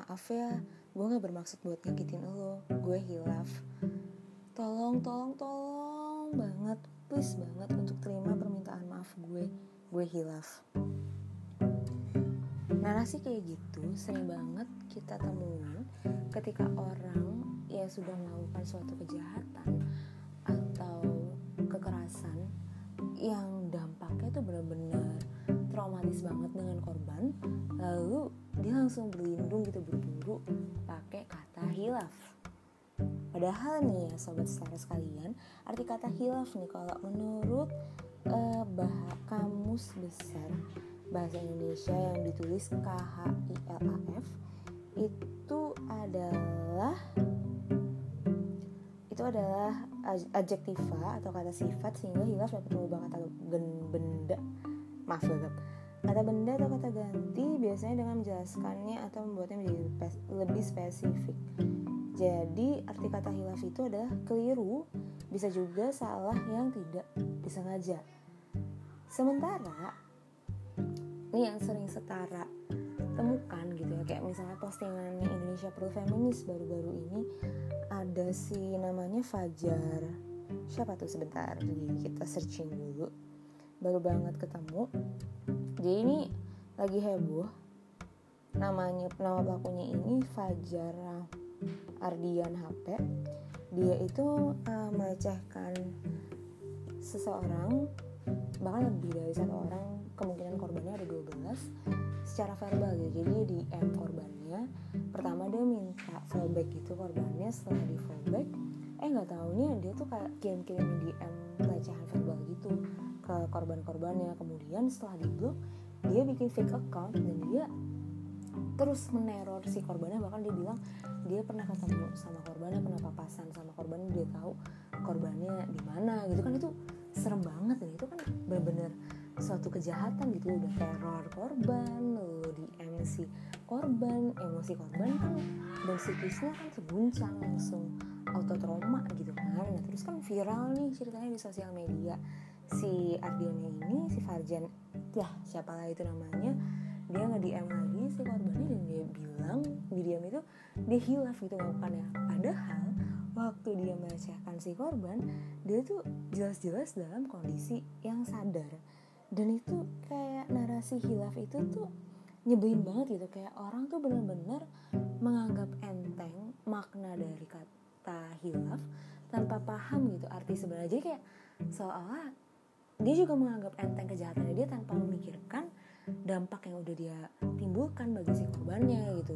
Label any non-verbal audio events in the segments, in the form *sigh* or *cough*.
maaf ya gue gak bermaksud buat nyakitin lo gue hilaf. Tolong tolong tolong banget please banget untuk terima permintaan maaf gue gue hilaf. Narasi kayak gitu sering banget kita temuin ketika orang yang sudah melakukan suatu kejahatan atau kekerasan yang dampaknya tuh bener-bener traumatis banget dengan korban lalu dia langsung berlindung gitu buru-buru pakai kata hilaf. Padahal nih ya sobat setara sekalian arti kata hilaf nih kalau menurut uh, bah kamus besar bahasa Indonesia yang ditulis KHILAF itu adalah itu adalah adjektiva atau kata sifat sehingga hilaf dapat mengubah kata benda. Maaf gagap kata benda atau kata ganti biasanya dengan menjelaskannya atau membuatnya menjadi lebih spesifik. Jadi arti kata hilaf itu adalah keliru bisa juga salah yang tidak disengaja. Sementara ini yang sering setara temukan gitu ya kayak misalnya postingan Indonesia Pro Feminis baru-baru ini ada si namanya Fajar. Siapa tuh sebentar? Kita searching dulu baru banget ketemu. Jadi ini lagi heboh. Namanya nama pelakunya ini Fajar Ardian HP dia itu uh, melecehkan seseorang bahkan lebih dari satu orang. Kemungkinan korbannya ada 12 secara verbal gitu jadi di M korbannya. Pertama dia minta fallback gitu korbannya. Setelah di fallback eh nggak tahunya dia tuh kayak kirim-kirim DM pelecehan verbal gitu ke korban-korbannya. Kemudian setelah di blok dia bikin fake account dan dia terus meneror si korbannya. Bahkan dia bilang dia pernah ketemu sama korbannya pernah papasan sama korbannya dia tahu korbannya di mana gitu kan. Itu serem banget dan itu kan bener-bener suatu kejahatan gitu. Udah teror korban lo di MC korban emosi korban kan dan psikisnya kan seguncang langsung auto trauma gitu kan. Nah terus kan viral nih ceritanya di sosial media si Ardiannya ini si Farjan ya siapa lah itu namanya dia nge DM lagi si korbannya dan dia bilang di DM itu dia hilaf gitu ya padahal waktu dia melecehkan si korban dia tuh jelas-jelas dalam kondisi yang sadar. Dan itu kayak narasi hilaf itu tuh nyebelin banget gitu. Kayak orang tuh bener-bener menganggap enteng makna dari kata hilaf tanpa paham gitu arti sebenarnya. Jadi kayak seolah dia juga menganggap enteng kejahatannya. Dia tanpa memikirkan dampak yang udah dia timbulkan bagi si korbannya gitu.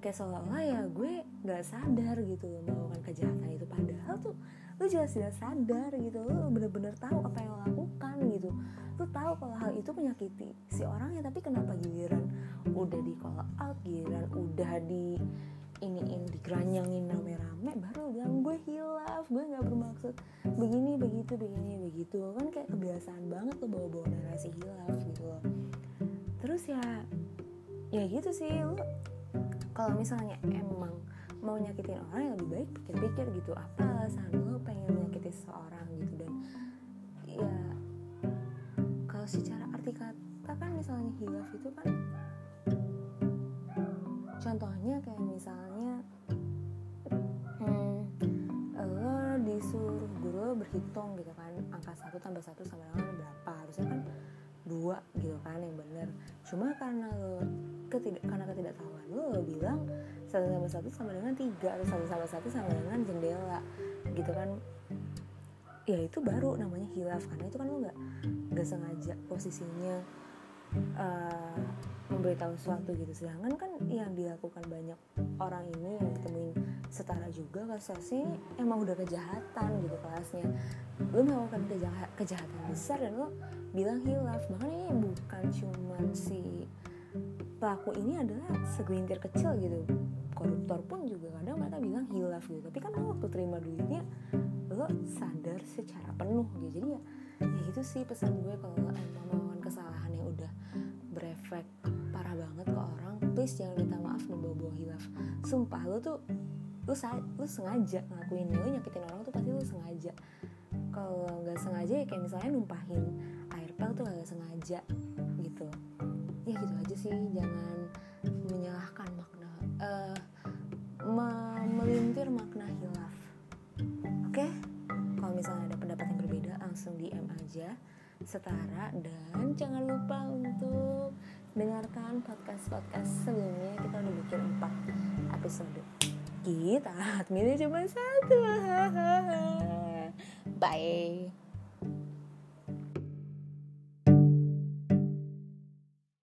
Kayak seolah-olah ya gue gak sadar gitu melakukan kejahatan itu. Padahal tuh lu jelas-jelas sadar gitu. Lu bener-bener tahu apa yang lo lakukan gitu. Lu tahu kalau hal itu menyakiti si orangnya tapi kenapa giliran udah di call out giliran udah di ini ini rame-rame baru bilang gue hilaf gue nggak bermaksud begini begitu begini begitu kan kayak kebiasaan banget lo bawa-bawa narasi hilaf gitu loh. Terus ya ya gitu sih. Lo kalau misalnya emang mau nyakitin orang yang lebih baik pikir-pikir gitu. Apa alasan lo pengen menyakiti seseorang gitu? Dan ya kalau secara arti kata kan misalnya hilaf itu kan contohnya kayak misalnya hmm, disuruh guru berhitung gitu kan satu tambah satu sama dengan berapa? Harusnya kan dua gitu kan yang bener. Cuma karena lo ketidak karena ketidaktahuan lo, lo bilang satu tambah satu sama dengan tiga atau satu tambah satu sama dengan jendela gitu kan. Ya itu baru namanya hilaf karena itu kan lo nggak nggak sengaja posisinya uh, memberitahu sesuatu gitu. Sedangkan kan yang dilakukan banyak orang ini yang ditemuin setara juga kasusnya emang udah kejahatan gitu kelasnya. Lo melakukan kejahat, kejahatan besar dan lo bilang hilaf. Bahkan ini bukan cuma si pelaku ini adalah segelintir kecil gitu. Koruptor pun juga kadang mereka bilang hilaf gitu. Tapi kan lo waktu terima duitnya lo sadar secara penuh gitu. Jadi ya ya itu sih pesan gue kalau lo emang melakukan kesalahan yang udah berefek parah banget ke orang please jangan minta maaf dan bawa-bawa hilaf. Sumpah lo tuh lo, lo sengaja ngelakuin lo nyakitin orang tuh pasti lo sengaja. Kalau nggak sengaja ya kayak misalnya numpahin air pel tuh nggak sengaja gitu. Ya gitu aja sih jangan menyalahkan makna uh, memelintir makna hilaf. Oke? Okay? kalau misalnya ada pendapat yang berbeda langsung DM aja setara dan jangan lupa untuk dengarkan podcast-podcast sebelumnya. Kita udah bikin 4 episode. Kita adminnya cuma satu. *laughs* Bye